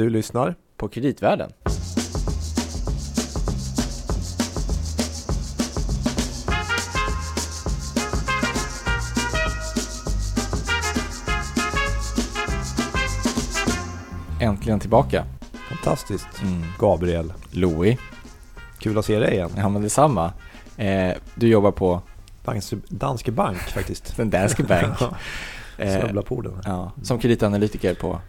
Du lyssnar på Kreditvärlden. Äntligen tillbaka. Fantastiskt. Mm. Gabriel. Louis. Kul att se dig igen. Ja, men detsamma. Eh, du jobbar på Danske, Danske Bank faktiskt. den Danske Bank. Eh, Snubbla på orden. ja, som kreditanalytiker på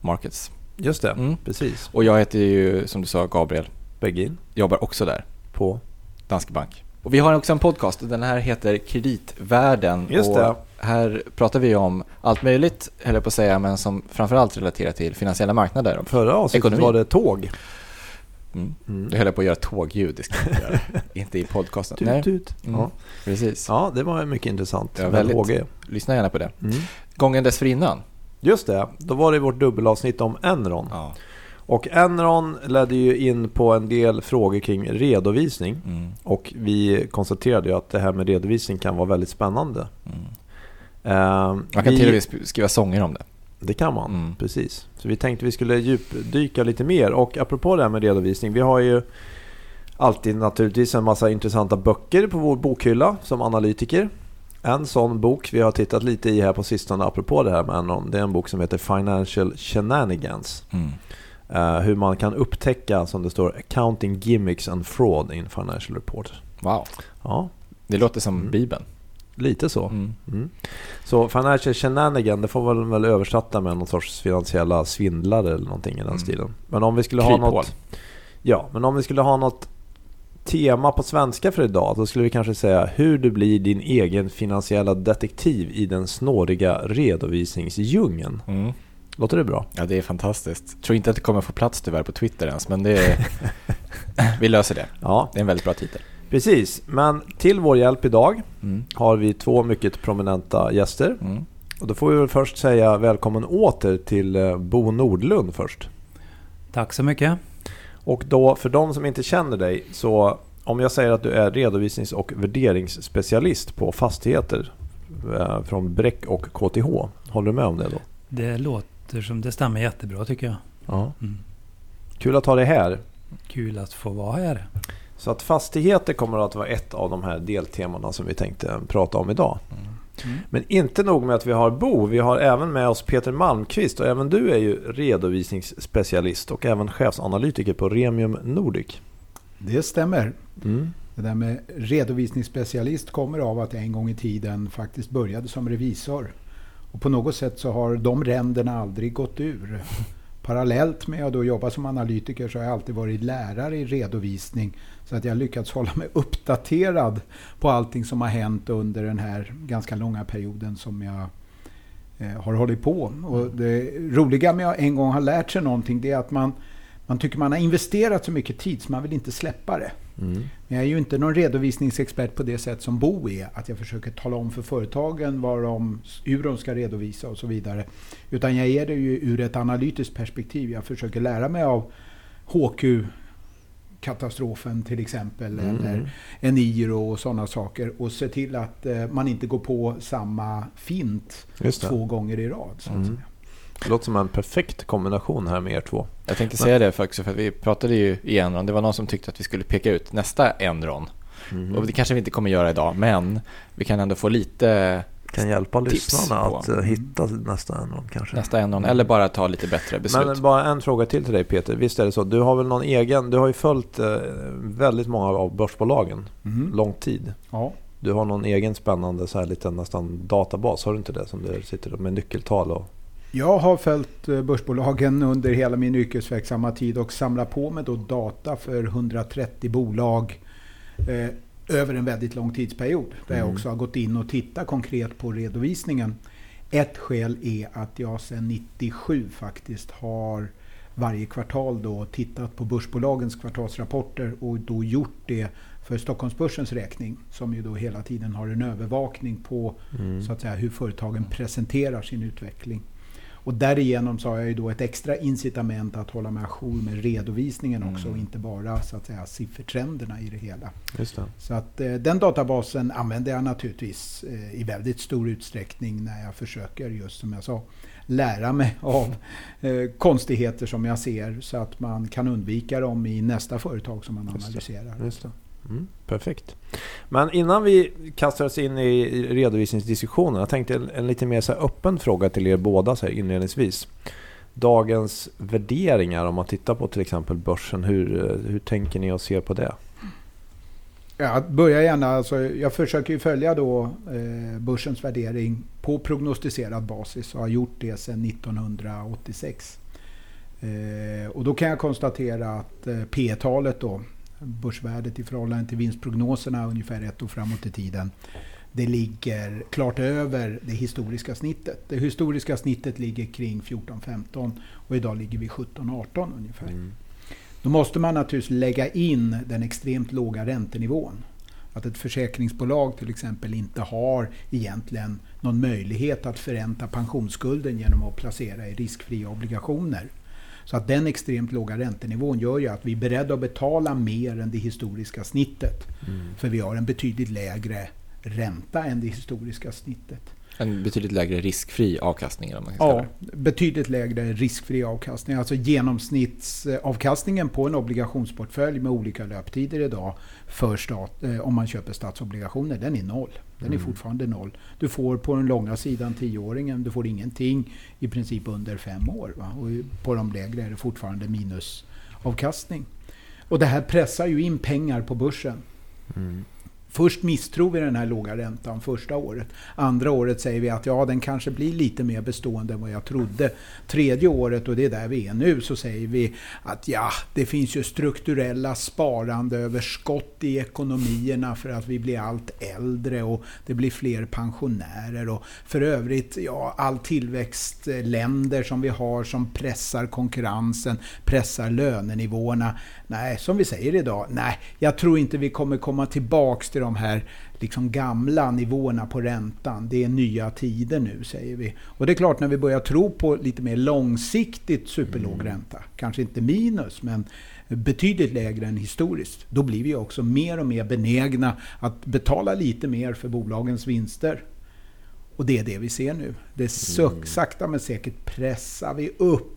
Markets. Just det, Mm. precis. Och jag heter ju, som du sa, Gabriel. Begin Jobbar också där, på. Danske Bank. Och vi har också en podcast och den här heter Kreditvärlden. Just och det. Här pratar vi om allt möjligt, höll jag på att säga, men som framförallt relaterar till finansiella marknader. Förra avsnittet Ekonomi. var det tåg. Mm. Mm. Nu höll jag på att göra tågljud, det ska jag inte göra. inte i podcasten. Tut, Nej, tut. Mm. Ja. precis. ja, det var mycket intressant. Ja, väldigt. Lyssna gärna på det. Mm. Gången dessförinnan. Just det, då var det vårt dubbelavsnitt om Enron. Ja. Och Enron ledde ju in på en del frågor kring redovisning. Mm. Och vi konstaterade ju att det här med redovisning kan vara väldigt spännande. Mm. Eh, Man kan vi- till och med sk- skriva sånger om det. Det kan man, Mm. precis. Så vi tänkte vi skulle djupdyka lite mer. Och apropå det här med redovisning. Vi har ju alltid naturligtvis en massa intressanta böcker på vår bokhylla som analytiker. En sån bok vi har tittat lite i här på sistone apropå det här med Enron. Det är en bok som heter Financial Shenanigans. Mm. Eh, hur man kan upptäcka, som det står, accounting gimmicks and fraud in financial report. Wow, Ja, det låter som Mm. Bibeln. lite så. Mm. Mm. Så financial shenanigan, det får man väl översätta med någon sorts finansiella svindlare eller någonting i den Mm. stilen. Men om vi skulle ha Kryphål. något... Ja, men om vi skulle ha något tema på svenska för idag, då skulle vi kanske säga hur du blir din egen finansiella detektiv i den snåriga redovisningsdjungeln. Mm. Låter det bra? Ja, det är fantastiskt. Tror inte att det kommer få plats tyvärr på Twitter ens, men det är... vi löser det. Ja, Det är en väldigt bra titel. precis. Men till vår hjälp idag Mm. har vi två mycket prominenta gäster. Mm. Och då får vi väl först säga välkommen åter till eh, Bo Nordlund först. Tack så mycket. Och då för de som inte känner dig så om jag säger att du är redovisnings och värderingsspecialist på fastigheter eh, från Bräck och KTH. Håller du med om det då? Det låter som det stämmer jättebra tycker jag. Ja. Mm. Kul att ha dig här. Kul att få vara här. Så att fastigheter kommer att vara ett av de här deltemana som vi tänkte prata om idag. Mm. Men inte nog med att vi har Bo, vi har även med oss Peter Malmqvist och även du är ju redovisningsspecialist och även chefsanalytiker på Remium Nordic. Det stämmer. Mm. Det där med redovisningsspecialist kommer av att jag en gång i tiden faktiskt började som revisor. Och på något sätt så har de ränderna aldrig gått ur. Parallellt med att då jobba som analytiker så har jag alltid varit lärare i redovisning. Så att jag har lyckats hålla mig uppdaterad på allting som har hänt under den här ganska långa perioden som jag eh, har hållit på. Och det roliga med att en gång ha lärt sig någonting det är att man, man tycker man har investerat så mycket tid så man vill inte släppa det. Mm. Men jag är ju inte någon redovisningsexpert på det sätt som Bo är. Att jag försöker tala om för företagen vad de, hur de ska redovisa och så vidare. Utan jag är det ju ur ett analytiskt perspektiv. Jag försöker lära mig av HQ katastrofen till exempel. Mm. Eller Eniro och sådana saker. Och se till att eh, man inte går på samma fint två gånger i rad. Så att Mm. säga. Det låter som en perfekt kombination här med er två. Jag tänkte säga det för också, för att vi pratade ju i Enron. Det var någon som tyckte att vi skulle peka ut nästa Enron. Mm. Och det kanske vi inte kommer göra idag, men vi kan ändå få lite kan hjälpa Tips lyssnarna på. att eh, hitta nästa Enron kanske. nästa Enron, eller bara ta lite bättre beslut. Men bara en fråga till till dig Peter. Visst är det så, du har väl någon egen, du har ju följt eh, väldigt många av börsbolagen Mhm. lång tid. Ja. Du har någon egen spännande så här liten nästan databas, har du inte det? Som du sitter med nyckeltal och... Jag har följt eh, börsbolagen under hela min yrkesverksamma tid och samlat på mig då data för 130 bolag eh, över en väldigt lång tidsperiod. Där jag Mm. också har gått in och tittat konkret på redovisningen. Ett skäl är att jag sedan 97 faktiskt har varje kvartal då tittat på börsbolagens kvartalsrapporter och då gjort det för Stockholmsbörsens räkning som ju då hela tiden har en övervakning på Mm. så att säga, hur företagen presenterar sin utveckling. Och därigenom så har jag ju då ett extra incitament att hålla mig ajour med redovisningen också Mm. och inte bara så att säga siffertrenderna i det hela. Det. Så att eh, den databasen använder jag naturligtvis eh, i väldigt stor utsträckning när jag försöker just som jag sa lära mig av eh, konstigheter som jag ser så att man kan undvika dem i nästa företag som man Just det. analyserar. Just det. Mm, perfekt. Men innan vi kastar oss in i redovisningsdiskussionen. Jag tänkte en, en lite mer så här öppen fråga till er båda så här inledningsvis. Dagens värderingar om man tittar på till exempel börsen. Hur, eh, hur tänker ni och ser på det? Ja, börja gärna. Alltså, jag försöker ju följa då eh, börsens värdering på prognostiserad basis och har gjort det sedan 1986. Eh, och då kan jag konstatera att eh, P-talet då, börsvärdet i förhållande till vinstprognoserna ungefär ett år framåt i tiden, det ligger klart över det historiska snittet. Det historiska snittet ligger kring 14-15 och idag ligger vi 17-18 ungefär. Mm. Då måste man naturligtvis lägga in den extremt låga räntenivån. Att ett försäkringsbolag till exempel inte har egentligen någon möjlighet att förränta pensionsskulden genom att placera i riskfria obligationer. Så att den extremt låga räntenivån gör ju att vi är beredda att betala mer än det historiska snittet. Mm. För vi har en betydligt lägre ränta än det historiska snittet. En betydligt lägre riskfri avkastning. Vad man ska Ja, det. betydligt lägre riskfri avkastning. Alltså genomsnittsavkastningen på en obligationsportfölj med olika löptider idag för stat, eh, om man köper statsobligationer, den är noll. Den är Mm. fortfarande noll. Du får på den långa sidan tioåringen, du får ingenting i princip under fem år. Va? Och på de lägre är det fortfarande minusavkastning. Och det här pressar ju in pengar på börsen. Mm. Först misstror vi den här låga räntan första året. Andra året säger vi att ja, den kanske blir lite mer bestående än vad jag trodde. Tredje året, och det är där vi är nu, så säger vi att ja, det finns ju strukturella sparandeöverskott i ekonomierna för att vi blir allt äldre och det blir fler pensionärer. Och för övrigt, ja, all tillväxtländer som vi har som pressar konkurrensen, pressar lönenivåerna. Nej, som vi säger idag, nej, jag tror inte vi kommer komma tillbaks till de här liksom gamla nivåerna på räntan. Det är nya tider nu, säger vi. Och det är klart, när vi börjar tro på lite mer långsiktigt superlåg ränta, kanske inte minus, men betydligt lägre än historiskt, då blir vi också mer och mer benägna att betala lite mer för bolagens vinster. Och det är det vi ser nu. Det sök, sakta men säkert pressar vi upp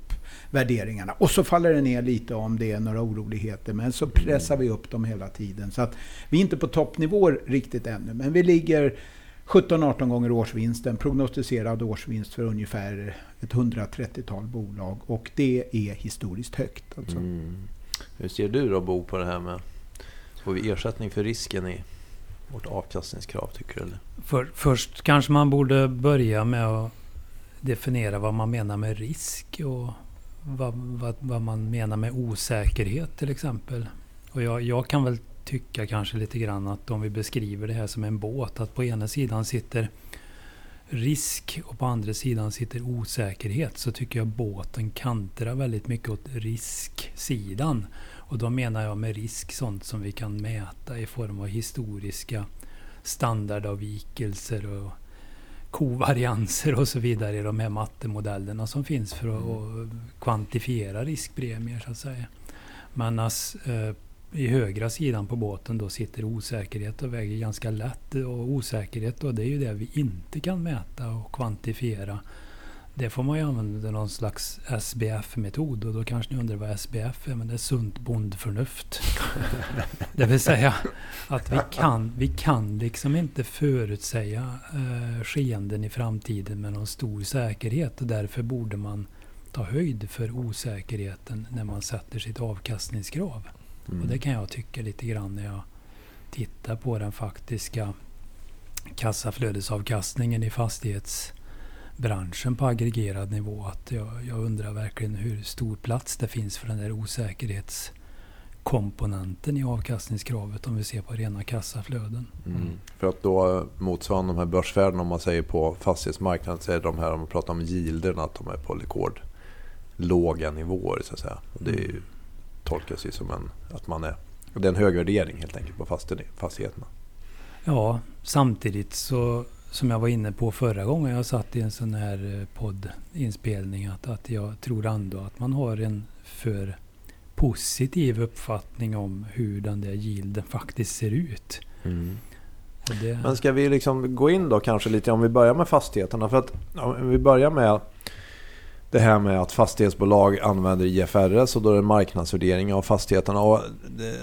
värderingarna. Och så faller det ner lite om det är några oroligheter. Men så pressar vi upp dem hela tiden. Så att vi är inte på toppnivåer riktigt ännu. Men vi ligger 17-18 gånger årsvinsten. Prognostiserad årsvinst för ungefär ett 130-tal bolag. Och det är historiskt högt. Alltså. Mm. Hur ser du då Bo på det här med Får vi ersättning för risken i vårt avkastningskrav tycker du? Eller? För, först kanske man borde börja med att definiera vad man menar med risk och vad, vad, vad man menar med osäkerhet till exempel. Och jag, jag kan väl tycka kanske lite grann att om vi beskriver det här som en båt, att på ena sidan sitter risk och på andra sidan sitter osäkerhet så tycker jag båten kantrar väldigt mycket åt risksidan. Och då menar jag med risk sånt som vi kan mäta i form av historiska standardavvikelser och kovarianser och så vidare i de här mattemodellerna som finns för att, mm. kvantifiera riskpremier så att säga. Men as, eh, i högra sidan på båten då sitter osäkerhet och väger ganska lätt. Och osäkerhet då, det är ju det vi inte kan mäta och kvantifiera. Det får man ju använda någon slags SBF-metod och då kanske ni undrar vad SBF är, men det är sunt bondförnuft. det vill säga att vi kan, vi kan liksom inte förutsäga eh, skeenden i framtiden med någon stor säkerhet och därför borde man ta höjd för osäkerheten när man sätter sitt avkastningskrav. Mm. Och det kan jag tycka lite grann när jag tittar på den faktiska kassaflödesavkastningen i fastighetsbranschen på aggregerad nivå. Att jag, jag undrar verkligen hur stor plats det finns för den där osäkerhetskomponenten i avkastningskravet om vi ser på rena kassaflöden. Mm. För att då motsvara de här börsvärdena om man säger på fastighetsmarknaden så är de här om man pratar om yielderna att de är på rekord låga nivåer så att säga. Och det ju, tolkas ju som en, att man är, det är en hög värdering helt enkelt på fastigheterna. Ja, samtidigt så som jag var inne på förra gången jag satt i en sån här eh, poddinspelning att, att jag tror ändå att man har en för positiv uppfattning om hur den där yielden faktiskt ser ut. Mm. Det, Men ska vi liksom gå in då kanske lite om vi börjar med fastigheterna? För att om vi börjar med det här med att fastighetsbolag använder IFRS och då är det marknadsvärdering av fastigheterna. Och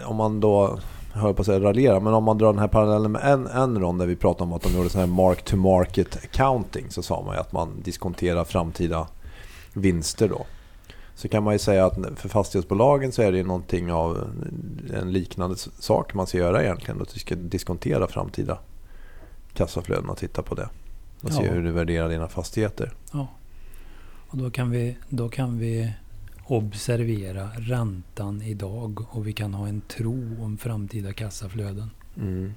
om man då, höll på att raljera, men om man drar den här parallellen med en, Enron där vi pratade om att de gjorde sån här mark to market accounting så sa man ju att man diskonterar framtida vinster då. Så kan man ju säga att för fastighetsbolagen så är det ju någonting av en liknande sak man ska göra egentligen. Att du ska diskontera framtida kassaflöden och titta på det. Och se Ja. hur du värderar dina fastigheter. ja. Och då kan, vi, då kan vi observera räntan idag och vi kan ha en tro om framtida kassaflöden. Mm.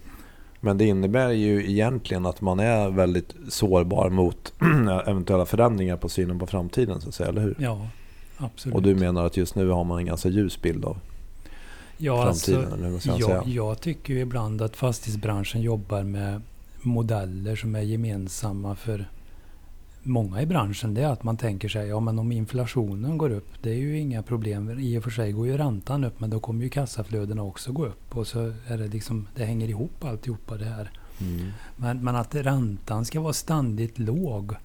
Men det innebär ju egentligen att man är väldigt sårbar mot eventuella förändringar på synen på framtiden så att säga, eller hur? Ja, absolut. Och du menar att just nu har man en ganska ljus bild av ja, framtiden? alltså, jag jag, jag tycker ju ibland att fastighetsbranschen jobbar med modeller som är gemensamma för många i branschen. Det är att man tänker sig, ja men om inflationen går upp, det är ju inga problem. I och för sig går ju räntan upp, men då kommer ju kassaflödena också gå upp. Och så är det liksom, det hänger ihop alltihopa det här. Mm. Men, men att räntan ska vara ständigt låg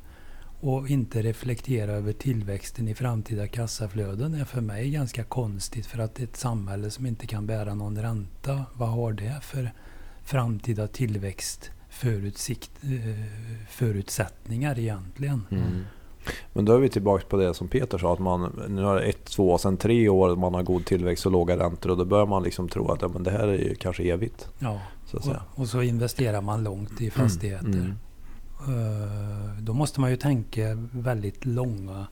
och inte reflektera över tillväxten i framtida kassaflöden är för mig ganska konstigt. För att ett samhälle som inte kan bära någon ränta, vad har det för framtida tillväxt förutsikt, eh, förutsättningar egentligen? Mm. Men då är vi tillbaka på det som Peter sa, att man nu har ett, två, sen tre år man har god tillväxt och låga räntor och då bör man liksom tro att ja, men det här är ju kanske evigt. Ja, Så att och, säga. och så investerar man långt i fastigheter. Mm. Eh, Då måste man ju tänka väldigt långa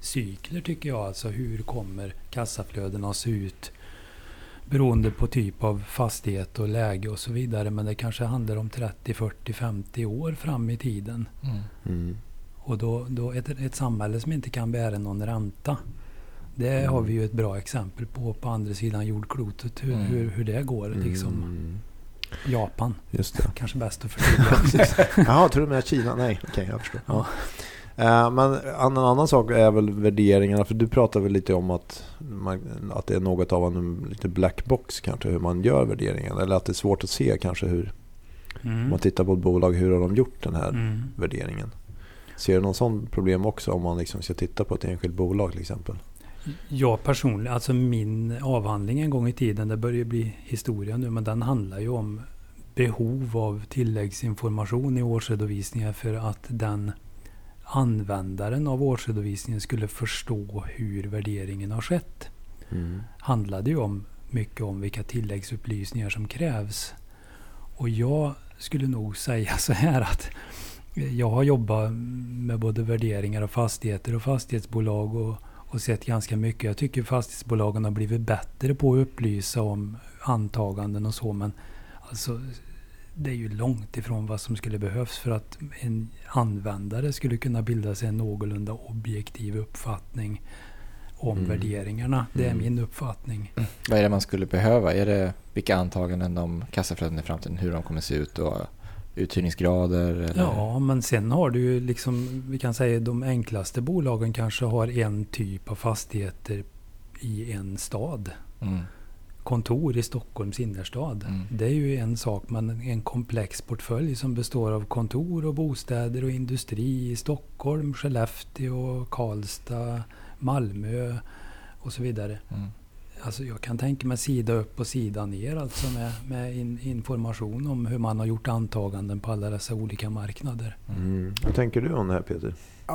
cykler tycker jag. Alltså hur kommer kassaflödena att se ut? Beroende på typ av fastighet och läge och så vidare. Men det kanske handlar om 30, 40, 50 år fram i tiden. Mm. Mm. Och då, då ett, ett samhälle som inte kan bära någon ränta. Det har vi ju ett bra exempel på på andra sidan jordklotet. Hur, Mm. hur, hur det går. Liksom. Mm. Japan. Just det. Kanske bäst att förtydliga. Jaha, tror du med Kina? Nej, okej jag förstår. Ja. Eh, Men en annan sak är väl värderingarna. För du pratade väl lite om att, man, att det är något av en lite black box kanske hur man gör värderingen. Eller att det är svårt att se kanske hur, om Mm. man tittar på ett bolag, hur har de gjort den här Mm. värderingen? Ser du någon sån problem också om man liksom ska titta på ett enskilt bolag till exempel? Jag personligen, alltså min avhandling en gång i tiden, det börjar bli historia nu, men den handlar ju om behov av tilläggsinformation i årsredovisningar för att den användaren av årsredovisningen skulle förstå hur värderingen har skett. Mm. handlade ju om mycket om vilka tilläggsupplysningar som krävs. Och jag skulle nog säga så här att jag har jobbat med både värderingar av fastigheter och fastighetsbolag och, och sett ganska mycket. Jag tycker fastighetsbolagen har blivit bättre på att upplysa om antaganden och så. Men alltså, det är ju långt ifrån vad som skulle behövas för att en användare skulle kunna bilda sig en någorlunda objektiv uppfattning om Mm. värderingarna. Det är Mm. min uppfattning. Vad är det man skulle behöva? Är det vilka antaganden om kassaflöden i framtiden, hur de kommer se ut och uthyrningsgrader? Eller? Ja, men sen har du ju liksom, vi kan säga de enklaste bolagen kanske har en typ av fastigheter i en stad. Kontor i Stockholms innerstad. Mm. Det är ju en sak, men en komplex portfölj som består av kontor och bostäder och industri i Stockholm, Skellefteå, Karlstad, Malmö och så vidare. Mm. Alltså jag kan tänka mig sida upp och sida ner alltså med, med in, information om hur man har gjort antaganden på alla dessa olika marknader. Mm. Vad tänker du om det här Peter?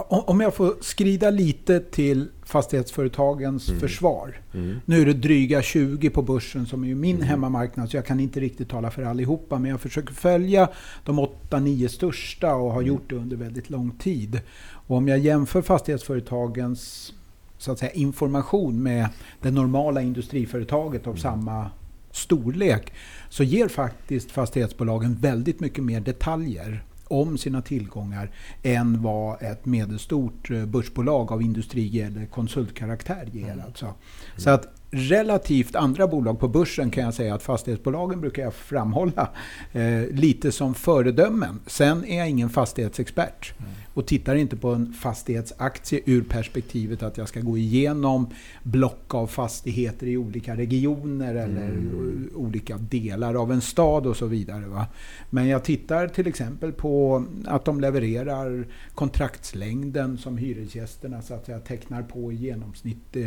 Om jag får skrida lite till fastighetsföretagens Mm. försvar. Mm. Nu är det dryga 20 på börsen som är min Mm. hemmamarknad så jag kan inte riktigt tala för allihopa. Men jag försöker följa de 8-9 största och har Mm. gjort det under väldigt lång tid. Och om jag jämför fastighetsföretagens så att säga, information med det normala industriföretaget av Mm. samma storlek så ger faktiskt fastighetsbolagen väldigt mycket mer detaljer om sina tillgångar än vad ett medelstort eh, börsbolag av industri eller konsultkaraktär ger. Mm. Alltså. Så att relativt andra bolag på börsen kan jag säga att fastighetsbolagen brukar jag framhålla eh, lite som föredömen. Sen är jag ingen fastighetsexpert mm. och tittar inte på en fastighetsaktie ur perspektivet att jag ska gå igenom block av fastigheter i olika regioner eller mm. olika delar av en stad och så vidare. Va? Men jag tittar till exempel på att de levererar kontraktslängden som hyresgästerna så att säga, tecknar på i genomsnitt.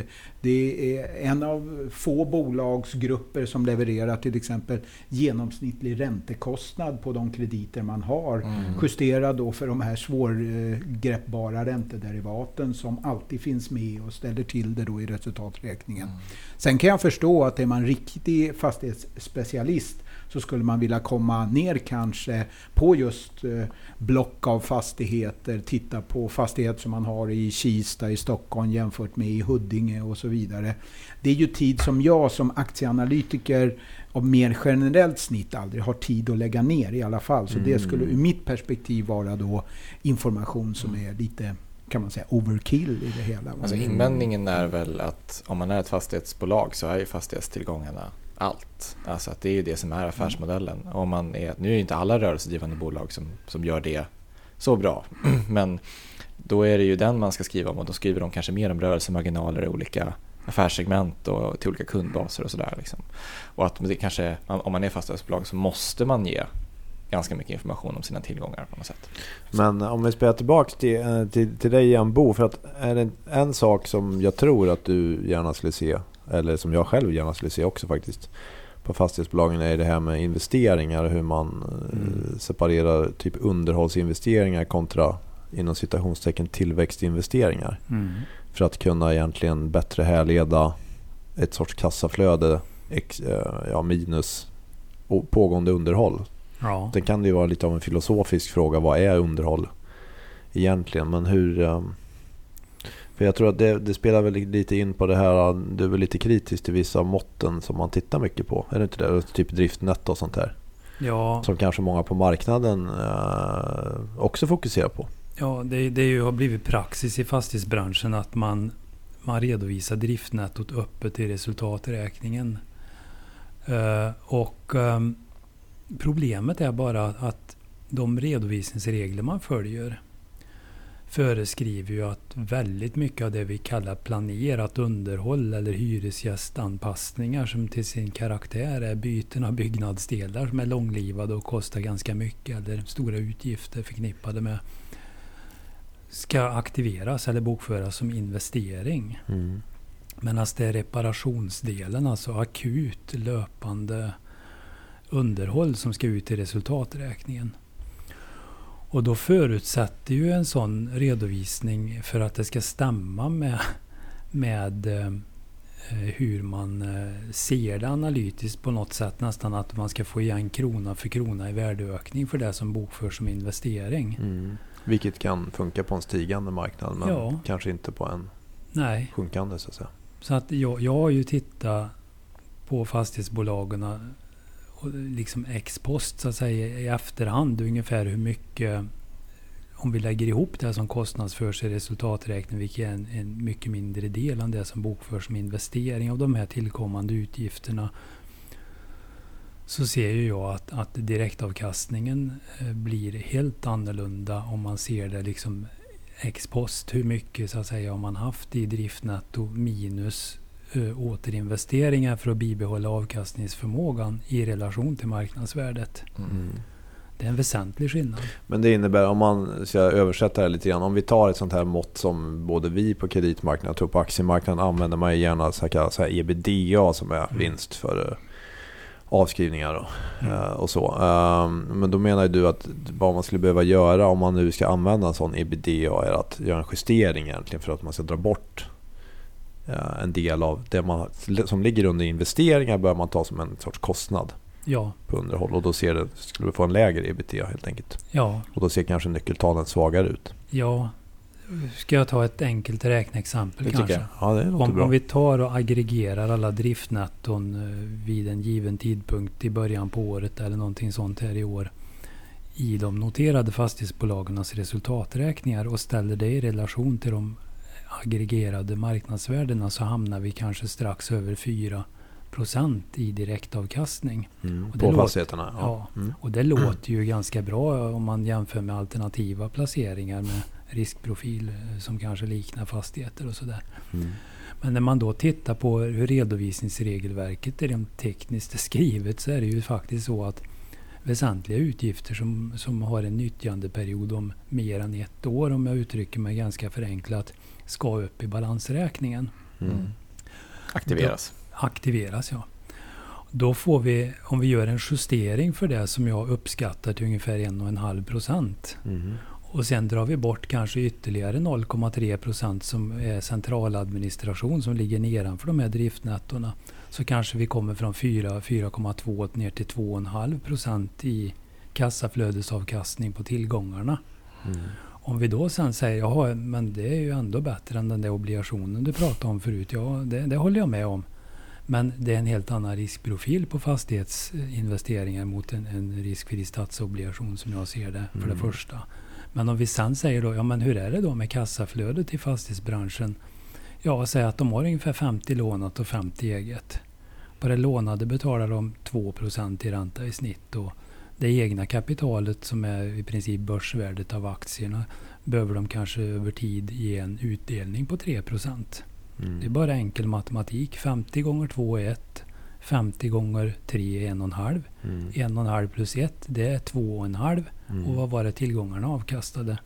Det är en av få bolagsgrupper som levererar till exempel genomsnittlig räntekostnad på de krediter man har. Mm. Justerad då för de här svårgreppbara räntederivaten som alltid finns med och ställer till det då i resultaträkningen. Mm. Sen kan jag förstå att är man riktig fastighetsspecialist så skulle man vilja komma ner kanske på just eh, block av fastigheter, titta på fastigheter som man har i Kista i Stockholm jämfört med i Huddinge och så vidare. Det är ju tid som jag som aktieanalytiker av mer generellt snitt aldrig har tid att lägga ner i alla fall. Så mm. det skulle ur mitt perspektiv vara då information som är lite kan man säga overkill i det hela. Alltså invändningen är väl att om man är ett fastighetsbolag så är ju fastighetstillgångarna allt. Alltså att det är ju det som är affärsmodellen. Om man är, nu är ju inte alla rörelsedrivande bolag som, som gör det så bra. Men då är det ju den man ska skriva om och då skriver de kanske mer om rörelsemarginaler i olika affärssegment och till olika kundbaser och sådär. Liksom. Och att det kanske, om man är fastighetsbolag så måste man ge ganska mycket information om sina tillgångar på något sätt. Men om vi spelar tillbaka till, eh, till, till dig igen Bo, för att är det en sak som jag tror att du gärna skulle se eller som jag själv gärna skulle se också faktiskt, på fastighetsbolagen är det här med investeringar. Hur man eh, mm. separerar typ underhållsinvesteringar kontra inom citationstecken tillväxtinvesteringar. Mm. För att kunna egentligen bättre härleda ett sorts kassaflöde ex, eh, ja, minus pågående underhåll. Ja. Sen kan det ju vara lite av en filosofisk fråga. Vad är underhåll egentligen? Men hur, eh, för jag tror att det, det, spelar väl lite in på det här, du är väl lite kritisk till vissa måtten som man tittar mycket på. Är det inte det? Typ driftnetto och sånt där. Ja. Som kanske många på marknaden eh, också fokuserar på. Ja, det, det ju, har blivit praxis i fastighetsbranschen att man, man redovisar driftnettot öppet i resultaträkningen. Eh, och eh, problemet är bara att de redovisningsregler man följer föreskriver ju att väldigt mycket av det vi kallar planerat underhåll eller hyresgästanpassningar som till sin karaktär är byten av byggnadsdelar som är långlivade och kostar ganska mycket eller stora utgifter förknippade med ska aktiveras eller bokföras som investering. Mm. Medan det är reparationsdelen, alltså akut löpande underhåll som ska ut i resultaträkningen. Och då förutsätter ju en sån redovisning för att det ska stämma med, med eh, hur man eh, ser det analytiskt på något sätt. Nästan att man ska få igen krona för krona i värdeökning för det som bokförs som investering. Mm. Vilket kan funka på en stigande marknad men ja. kanske inte på en Nej. sjunkande så att säga. Så att jag, jag har ju tittat på fastighetsbolagen liksom ex post så att säga i efterhand ungefär hur mycket om vi lägger ihop det som kostnadsförs i resultaträkningen, vilket är en, en, mycket mindre del än det som bokförs som investering av de här tillkommande utgifterna, så ser ju jag att, att direktavkastningen eh, blir helt annorlunda om man ser det liksom ex post. Hur mycket så att säga har man haft i driftnetto minus återinvesteringar för att bibehålla avkastningsförmågan i relation till marknadsvärdet. Mm. Det är en väsentlig skillnad. Men det innebär, om man ska översätta det lite grann, om vi tar ett sånt här mått som både vi på kreditmarknaden och på aktiemarknaden använder man gärna så här, så här ebitda som är mm. vinst för uh, avskrivningar och, mm. uh, och så. Um, men då menar du att vad man skulle behöva göra om man nu ska använda en sån ebitda är att göra en justering egentligen för att man ska dra bort Eh, en del av det man, som ligger under investeringar bör man ta som en sorts kostnad ja. på underhåll. Och då ser det, skulle vi få en lägre ebitda helt enkelt. Ja. Och då ser kanske nyckeltalen svagare ut. Ja. Ska jag ta ett enkelt räkneexempel kanske? Ja, det om, om vi tar och aggregerar alla driftnetton eh, vid en given tidpunkt i början på året eller någonting sånt här i år i de noterade fastighetsbolagens resultaträkningar och ställer det i relation till de aggregerade marknadsvärdena så hamnar vi kanske strax över 4% i direktavkastning. Mm, Och det på låter- fastigheterna? Ja. Mm. Och det låter ju ganska bra om man jämför med alternativa placeringar med riskprofil eh, som kanske liknar fastigheter och sådär. Mm. Men när man då tittar på hur redovisningsregelverket är rent tekniskt skrivet så är det ju faktiskt så att väsentliga utgifter som, som har en nyttjandeperiod om mer än ett år, om jag uttrycker mig ganska förenklat, ska upp i balansräkningen. Mm. Aktiveras. Aktiveras, ja. Då får vi, om vi gör en justering för det som jag uppskattar till ungefär 1,5 procent. Mm. Och sen drar vi bort kanske ytterligare 0,3 procent som är centraladministration som ligger nedanför de här driftnettorna. Så kanske vi kommer från 4, 4,2 ner till 2,5 procent i kassaflödesavkastning på tillgångarna. Mm. Om vi då sen säger jaha, men det är ju ändå bättre än den där obligationen du pratade om förut. Ja, det, det håller jag med om. Men det är en helt annan riskprofil på fastighetsinvesteringar mot en, en riskfri statsobligation som jag ser det för det Mm. första. Men om vi sen säger då, ja men hur är det då med kassaflödet i fastighetsbranschen? Ja, säg att de har ungefär 50 lånat och 50 eget. På det lånade betalar de 2% i ränta i snitt och det egna kapitalet som är i princip börsvärdet av aktierna behöver de kanske över tid ge en utdelning på 3 Mm. Det är bara enkel matematik. 50 gånger 2 är 1. 50 gånger 3 är 1,5. Mm. 1,5 plus 1 det är 2,5. Mm. Och vad var det tillgångarna avkastade?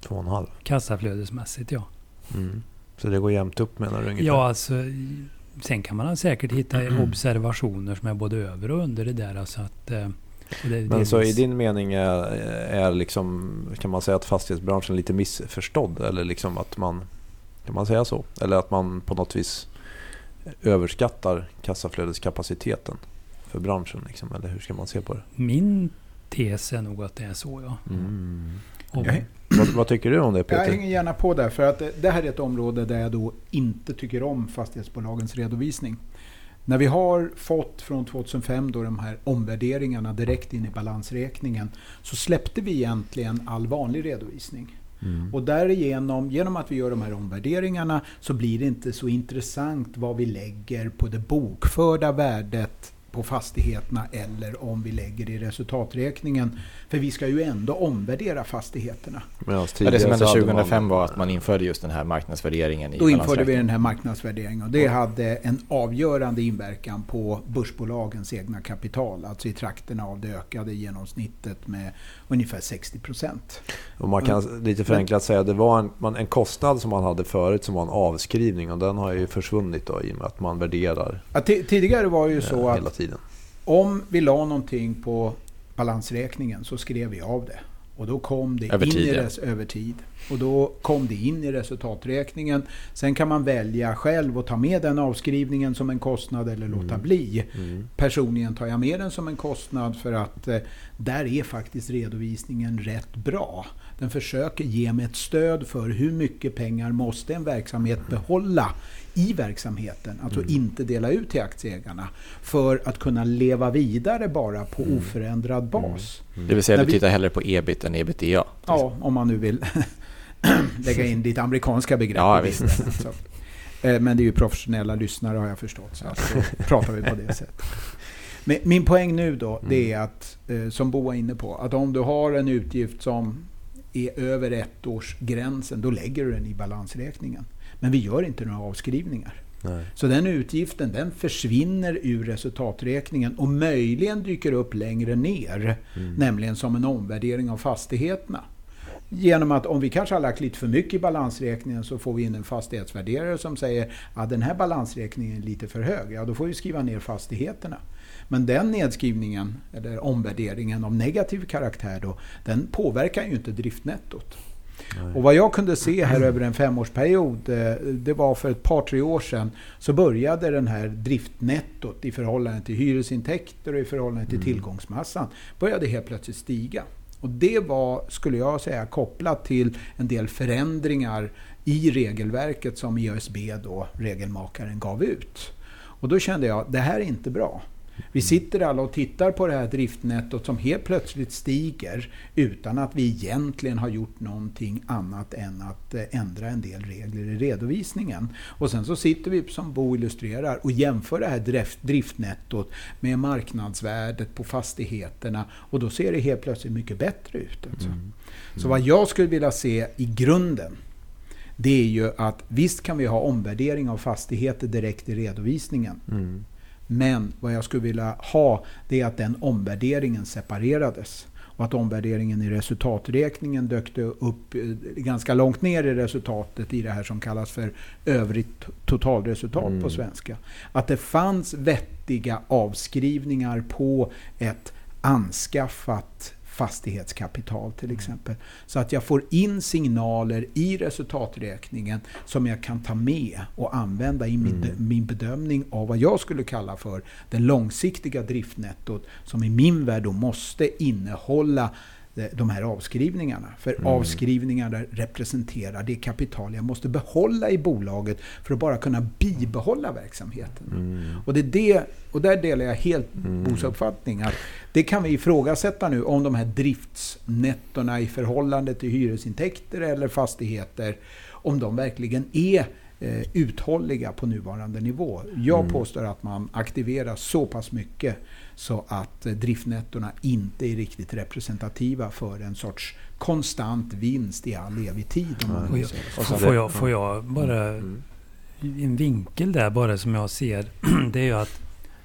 Två och en halv. Kassaflödesmässigt ja. Mm. Så det går jämnt upp menar du ungefär? Ja, alltså, sen kan man säkert hitta Mm. observationer som är både över och under det där. Alltså att, eh, det, Men så i din mening är, är liksom, kan man säga att fastighetsbranschen är lite missförstådd? Eller liksom att man, kan man säga så? Eller att man på något vis överskattar kassaflödeskapaciteten för branschen? Liksom, eller hur ska man se på det? Min tes är nog att det är så ja. Mm. Och, Jag, Vad, vad tycker du om det jag Peter? hänger gärna på där för att det- det här är ett område där jag då inte tycker om fastighetsbolagens redovisning. När vi har fått från 2005 då de här omvärderingarna direkt in i balansräkningen så släppte vi egentligen all vanlig redovisning. Mm. Och därigenom, genom att vi gör de här omvärderingarna så blir det inte så intressant vad vi lägger på det bokförda värdet på fastigheterna eller om vi lägger i resultaträkningen. För vi ska ju ändå omvärdera fastigheterna. Ja, det tidigare som hände så hade 2005 man- var att man införde just den här marknadsvärderingen i Då införde vi den här marknadsvärderingen och det hade en avgörande inverkan på börsbolagens egna kapital. Alltså i trakterna av det ökade genomsnittet med ungefär 60 procent. Och man kan lite förenklat säga att det var en, en kostnad som man hade förut som var en avskrivning och den har ju försvunnit då, i och med att man värderar Ja, ti- tidigare var det ju så eh, att hela tiden. Om vi la någonting på balansräkningen så skrev vi av det. Och då kom det Över in tid, i ja. res- över tid. Och då kom det in i resultaträkningen. Sen kan man välja själv att ta med den avskrivningen som en kostnad eller låta Mm. bli. Mm. Personligen tar jag med den som en kostnad för att eh, där är faktiskt redovisningen rätt bra. Den försöker ge mig ett stöd för hur mycket pengar måste en verksamhet behålla i verksamheten, alltså Mm. inte dela ut till aktieägarna, för att kunna leva vidare bara på Mm. oförändrad bas. Det vill säga När du vi- tittar hellre på ebit än ebitda. Ja, om man nu vill lägga in lite amerikanska begrepp Ja, visst. Alltså. Eh, Men det är ju professionella lyssnare har jag förstått, så att då pratar vi på det sättet. Men min poäng nu då, det är att, eh, som Bo var inne på, att om du har en utgift som är över ettårsgränsen, då lägger du den i balansräkningen. Men vi gör inte några avskrivningar. Nej. Så den utgiften den försvinner ur resultaträkningen och möjligen dyker upp längre ner. Mm. Nämligen som en omvärdering av fastigheterna. Genom att om vi kanske har lagt lite för mycket i balansräkningen så får vi in en fastighetsvärderare som säger att den här balansräkningen är lite för hög. Ja, då får vi skriva ner fastigheterna. Men den nedskrivningen, eller omvärderingen av negativ karaktär då, den påverkar ju inte driftnettot. Nej. Och vad jag kunde se här över en femårsperiod, eh, det var för ett par tre år sedan, så började den här driftnettot i förhållande till hyresintäkter och i förhållande till Mm. tillgångsmassan, började helt plötsligt stiga. Och det var, skulle jag säga, kopplat till en del förändringar i regelverket som IASB, då, regelmakaren, gav ut. Och då kände jag, det här är inte bra. Vi sitter alla och tittar på det här driftnettot som helt plötsligt stiger utan att vi egentligen har gjort någonting annat än att eh, ändra en del regler i redovisningen. Och sen så sitter vi som Bo illustrerar och jämför det här driftnettot med marknadsvärdet på fastigheterna och då ser det helt plötsligt mycket bättre ut. Alltså. Mm. Så vad jag skulle vilja se i grunden det är ju att visst kan vi ha omvärdering av fastigheter direkt i redovisningen. Mm. Men vad jag skulle vilja ha det är att den omvärderingen separerades. Och att omvärderingen i resultaträkningen dök upp eh, ganska långt ner i resultatet i det här som kallas för övrigt totalresultat mm. på svenska. Att det fanns vettiga avskrivningar på ett anskaffat fastighetskapital till exempel. Så att jag får in signaler i resultaträkningen som jag kan ta med och använda i min, mm. min bedömning av vad jag skulle kalla för det långsiktiga driftnettot som i min värld då måste innehålla de här avskrivningarna. För mm. avskrivningarna representerar det kapital jag måste behålla i bolaget för att bara kunna bibehålla verksamheten. Mm. Och, det är det, och där delar jag helt mm. Bos uppfattning. Att det kan vi ifrågasätta nu om de här driftsnettorna i förhållande till hyresintäkter eller fastigheter, om de verkligen är eh, uthålliga på nuvarande nivå. Jag mm. påstår att man aktiverar så pass mycket så att eh, driftnettorna inte är riktigt representativa för en sorts konstant vinst i all evig tid. Mm. får, jag, får jag bara mm. en vinkel där bara som jag ser. Det är ju att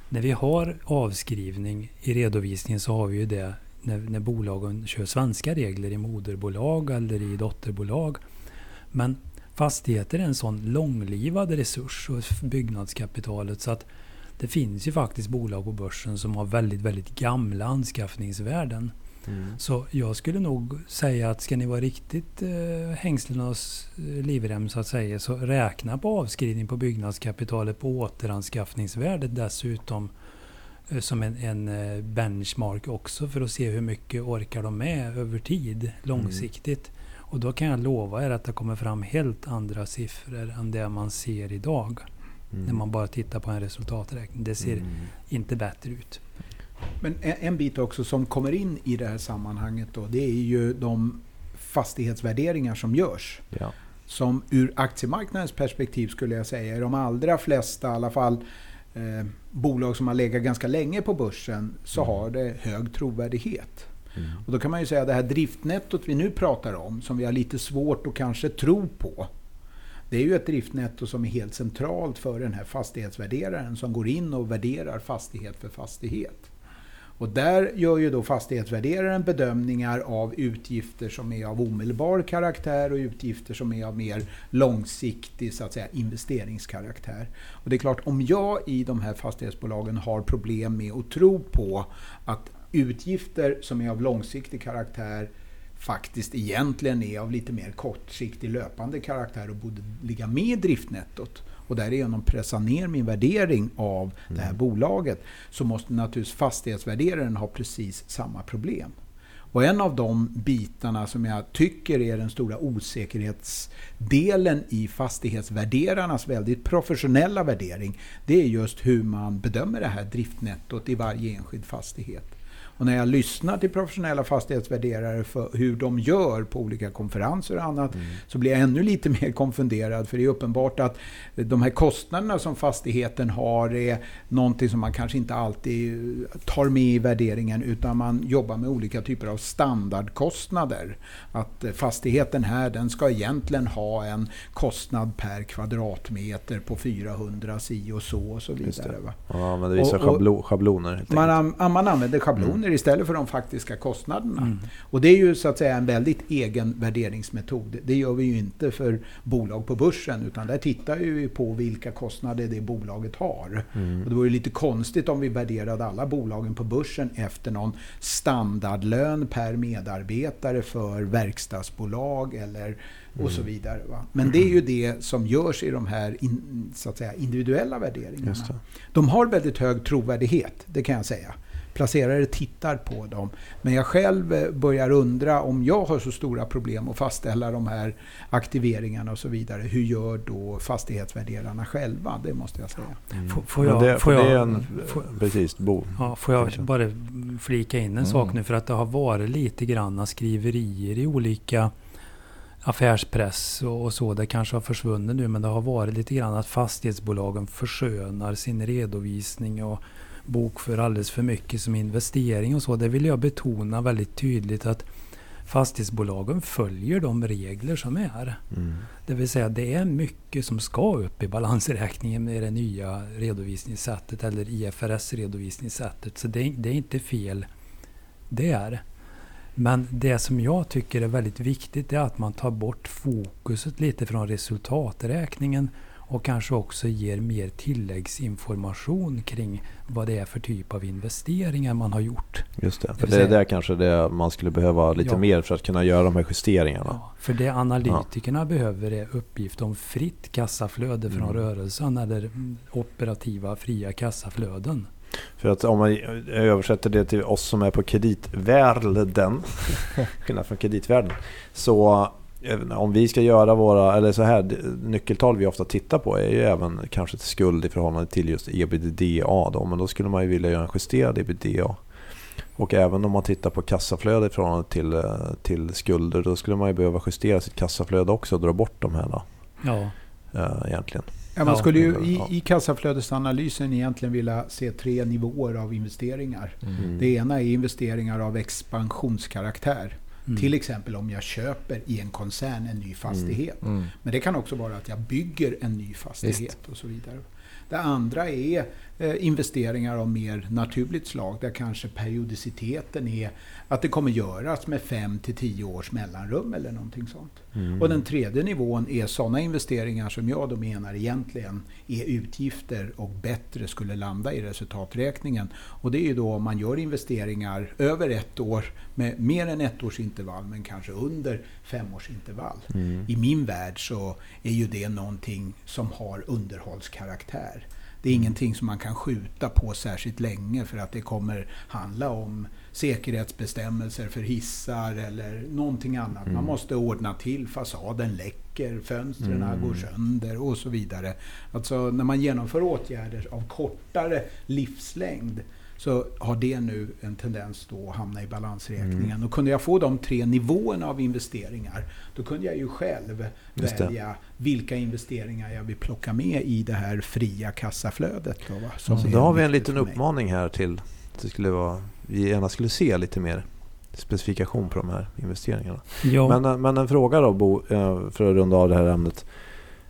när vi har avskrivning i redovisningen så har vi ju det när, när bolagen kör svenska regler i moderbolag eller i dotterbolag. Men fastigheter är en sån långlivad resurs och byggnadskapitalet så att det finns ju faktiskt bolag på börsen som har väldigt, väldigt gamla anskaffningsvärden. Mm. Så jag skulle nog säga att ska ni vara riktigt eh, hängslen och livrem så att säga så räkna på avskrivning på byggnadskapitalet på återanskaffningsvärdet dessutom eh, som en, en, eh, benchmark också för att se hur mycket orkar de med över tid långsiktigt. Mm. Och då kan jag lova er att det kommer fram helt andra siffror än det man ser idag. Mm. När man bara tittar på en resultaträkning. Det ser mm. inte bättre ut. Men en, en, bit också som kommer in i det här sammanhanget då, det är ju de fastighetsvärderingar som görs. Ja. Som ur aktiemarknadens perspektiv skulle jag säga är de allra flesta, i alla fall eh, bolag som har legat ganska länge på börsen, så mm. har det hög trovärdighet. Mm. Och då kan man ju säga att det här driftnettot vi nu pratar om, som vi har lite svårt att kanske tro på, det är ju ett driftnetto som är helt centralt för den här fastighetsvärderaren som går in och värderar fastighet för fastighet. Och där gör ju då fastighetsvärderaren bedömningar av utgifter som är av omedelbar karaktär och utgifter som är av mer långsiktig så att säga, investeringskaraktär. Och det är klart, om jag i de här fastighetsbolagen har problem med att tro på att utgifter som är av långsiktig karaktär faktiskt egentligen är av lite mer kortsiktig löpande karaktär och borde ligga med i driftnettot och därigenom pressa ner min värdering av det här mm. bolaget så måste naturligtvis fastighetsvärderaren ha precis samma problem. Och en av de bitarna som jag tycker är den stora osäkerhetsdelen i fastighetsvärderarnas väldigt professionella värdering, det är just hur man bedömer det här driftnettot i varje enskild fastighet. Och när jag lyssnar till professionella fastighetsvärderare för hur de gör på olika konferenser och annat mm. så blir jag ännu lite mer konfunderad. För det är uppenbart att de här kostnaderna som fastigheten har är någonting som man kanske inte alltid tar med i värderingen utan man jobbar med olika typer av standardkostnader. Att fastigheten här den ska egentligen ha en kostnad per kvadratmeter på 400 si och så och så vidare. Va? Man vissa och, och, schabloner. Man, man använder schabloner kostnader istället för de faktiska kostnaderna. Mm. Och det är ju så att säga en väldigt egen värderingsmetod. Det gör vi ju inte för bolag på börsen utan där tittar vi på vilka kostnader det bolaget har. Mm. Och det vore lite konstigt om vi värderade alla bolagen på börsen efter någon standardlön per medarbetare för verkstadsbolag eller och så mm. vidare. Va? Men det är ju det som görs i de här in, så att säga, individuella värderingarna. De har väldigt hög trovärdighet, det kan jag säga. Placerare tittar på dem. Men jag själv eh, börjar undra om jag har så stora problem att fastställa de här aktiveringarna och så vidare. Hur gör då fastighetsvärderarna själva? Det måste jag säga. Mm. Får, får jag, det, får det jag, är en, får, precis, bo. Ja, får jag bara flika in en Mm. sak nu för att det har varit lite granna skriverier i olika affärspress och, och så. Det kanske har försvunnit nu men det har varit lite grann att fastighetsbolagen förskönar sin redovisning och bokför alldeles för mycket som investering och så. Det vill jag betona väldigt tydligt att fastighetsbolagen följer de regler som är. Mm. Det vill säga det är mycket som ska upp i balansräkningen med det nya redovisningssättet eller IFRS-redovisningssättet. Så det, det är inte fel där. Men det som jag tycker är väldigt viktigt är att man tar bort fokuset lite från resultaträkningen och kanske också ger mer tilläggsinformation kring vad det är för typ av investeringar man har gjort. Just det. För det är där kanske det man skulle behöva lite Ja. mer för att kunna göra de här justeringarna. Ja, för det analytikerna behöver är uppgift om fritt kassaflöde från Mm. rörelsen eller mm, operativa fria kassaflöden. För att om man översätter det till oss som är på kreditvärlden, skillnad från kreditvärlden, så om vi ska göra våra, eller så här, nyckeltal vi ofta tittar på är ju även kanske till skuld i förhållande till just ebitda då, men då skulle man ju vilja göra en justerad ebitda. Och även om man tittar på kassaflöde i förhållande till, eh, till skulder, då skulle man ju behöva justera sitt kassaflöde också och dra bort de här då, Ja, eh, egentligen. Ja, man skulle ju i, i kassaflödesanalysen egentligen vilja se tre nivåer av investeringar. Mm. Det ena är investeringar av expansionskaraktär. Mm. Till exempel om jag köper i en koncern en ny fastighet. Mm. Men det kan också vara att jag bygger en ny fastighet och så vidare. Det andra är eh, investeringar av mer naturligt slag där kanske periodiciteten är att det kommer göras med 5 till 10 års mellanrum eller någonting sånt. Mm. Och den tredje nivån är sådana investeringar som jag då menar egentligen är utgifter och bättre skulle landa i resultaträkningen. Och det är ju då om man gör investeringar över ett år med mer än ett års intervall men kanske under fem års intervall. Mm. I min värld så är ju det någonting som har underhållskaraktär. Det är ingenting som man kan skjuta på särskilt länge för att det kommer handla om säkerhetsbestämmelser för hissar eller någonting annat. Man Mm. måste ordna till, fasaden läcker, fönstren Mm. går sönder och så vidare. Alltså när man genomför åtgärder av kortare livslängd så har det nu en tendens då att hamna i balansräkningen. Mm. Och kunde jag få de tre nivåerna av investeringar då kunde jag ju själv välja vilka investeringar jag vill plocka med i det här fria kassaflödet. Då, va? Som Så då har vi en liten uppmaning här till att det skulle vara, vi gärna skulle se lite mer specifikation på de här investeringarna. ja. Men, eh, men en fråga då Bo, eh, för att runda av det här ämnet.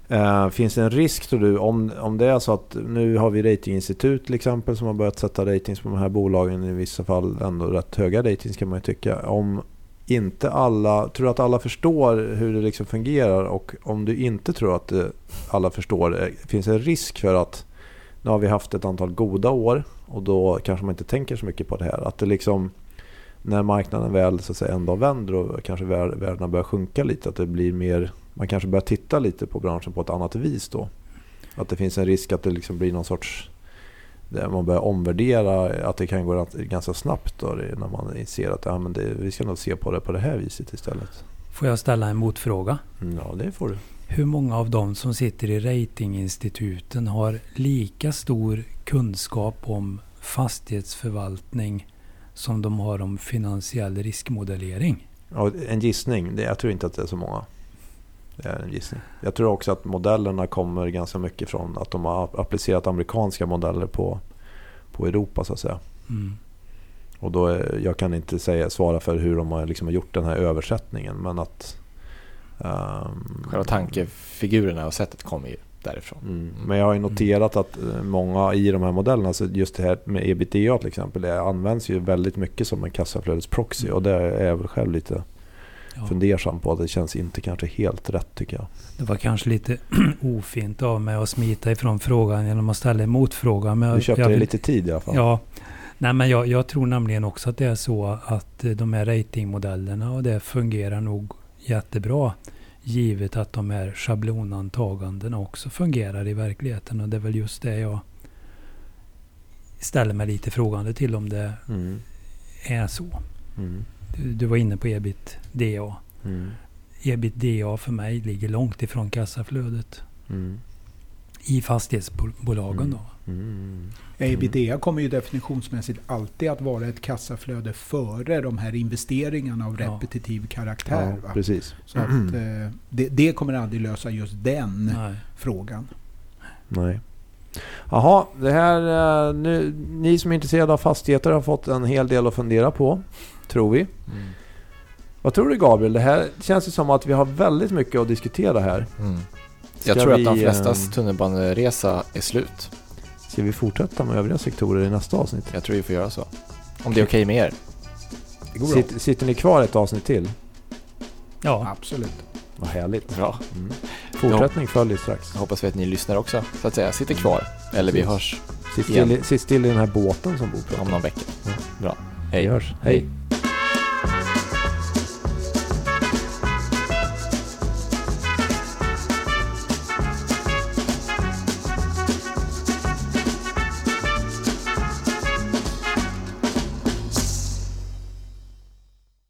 Eh, Finns det en risk tror du om, om det är så att nu har vi ratinginstitut till exempel som har börjat sätta ratings på de här bolagen i vissa fall ändå rätt höga ratings kan man ju tycka. Om inte alla, tror du att alla förstår hur det liksom fungerar och om du inte tror att eh, alla förstår, eh, finns det en risk för att nu har vi haft ett antal goda år och då kanske man inte tänker så mycket på det här. Att det liksom när marknaden väl så att säga, en dag vänder och kanske värdena börjar sjunka lite, att det blir mer, man kanske börjar titta lite på branschen på ett annat vis då. Att det finns en risk att det liksom blir någon sorts, man börjar omvärdera, att det kan gå ganska snabbt då, när man ser att ja, men det, vi ska nog se på det på det här viset istället. Får jag ställa en motfråga? Mm, Ja, det får du. Hur många av dem som sitter i ratinginstituten har lika stor kunskap om fastighetsförvaltning som de har om finansiell riskmodellering? Ja, en gissning, jag tror inte att det är så många. Det är en gissning. Jag tror också att modellerna kommer ganska mycket från att de har applicerat amerikanska modeller på, på Europa så att säga. Mm. Och då, är- jag kan inte säga, svara för hur de har liksom gjort den här översättningen men att... ehm, Själva tankefigurerna och sättet kommer ju därifrån. Mm. Men jag har ju noterat att eh, många i de här modellerna, så just det här med ebitda till exempel, det används ju väldigt mycket som en kassaflödesproxy och det är jag väl själv lite Ja. fundersam på. Det känns inte kanske helt rätt tycker jag. Det var kanske lite ofint av mig att smita ifrån frågan genom att ställa en motfråga. Men Du jag, köpte jag dig vill- lite tid i alla fall. Ja. Nej, men jag, jag tror nämligen också att det är så att eh, de här ratingmodellerna och det fungerar nog jättebra. Givet att de här schablonantagandena också fungerar i verkligheten. Och det är väl just det jag ställer mig lite frågande till om det Mm. är så. Mm. Du, du var inne på ebit-DA. Mm. Ebit-DA för mig ligger långt ifrån kassaflödet Mm. i fastighetsbolagen. Mm. Då. Mm. Ebitda kommer ju definitionsmässigt alltid att vara ett kassaflöde före de här investeringarna av Ja. repetitiv karaktär. Ja, va? precis. Så att, eh, det, det kommer aldrig lösa just den Nej. frågan. Nej. Jaha, det här, eh, nu, ni som är intresserade av fastigheter har fått en hel del att fundera på, tror vi. Mm. Vad tror du Gabriel? Det här känns ju som att vi har väldigt mycket att diskutera här. Mm. Jag tror att de vi, flestas eh, tunnelbaneresa är slut. Ska vi fortsätta med övriga sektorer i nästa avsnitt? Jag tror vi får göra så. Om det är okej med er. Det går bra. Sitter, sitter ni kvar ett avsnitt till? Ja, Absolut. Vad härligt. Bra. Mm. Fortsättning följer strax. Jag hoppas vi att ni lyssnar också, så att säga. Sitter kvar. Eller vi hörs Sitt still, i- sitt still i den här båten som Bo om pratar om. någon vecka. Ja. Bra. Vi Hej. hörs. Hej.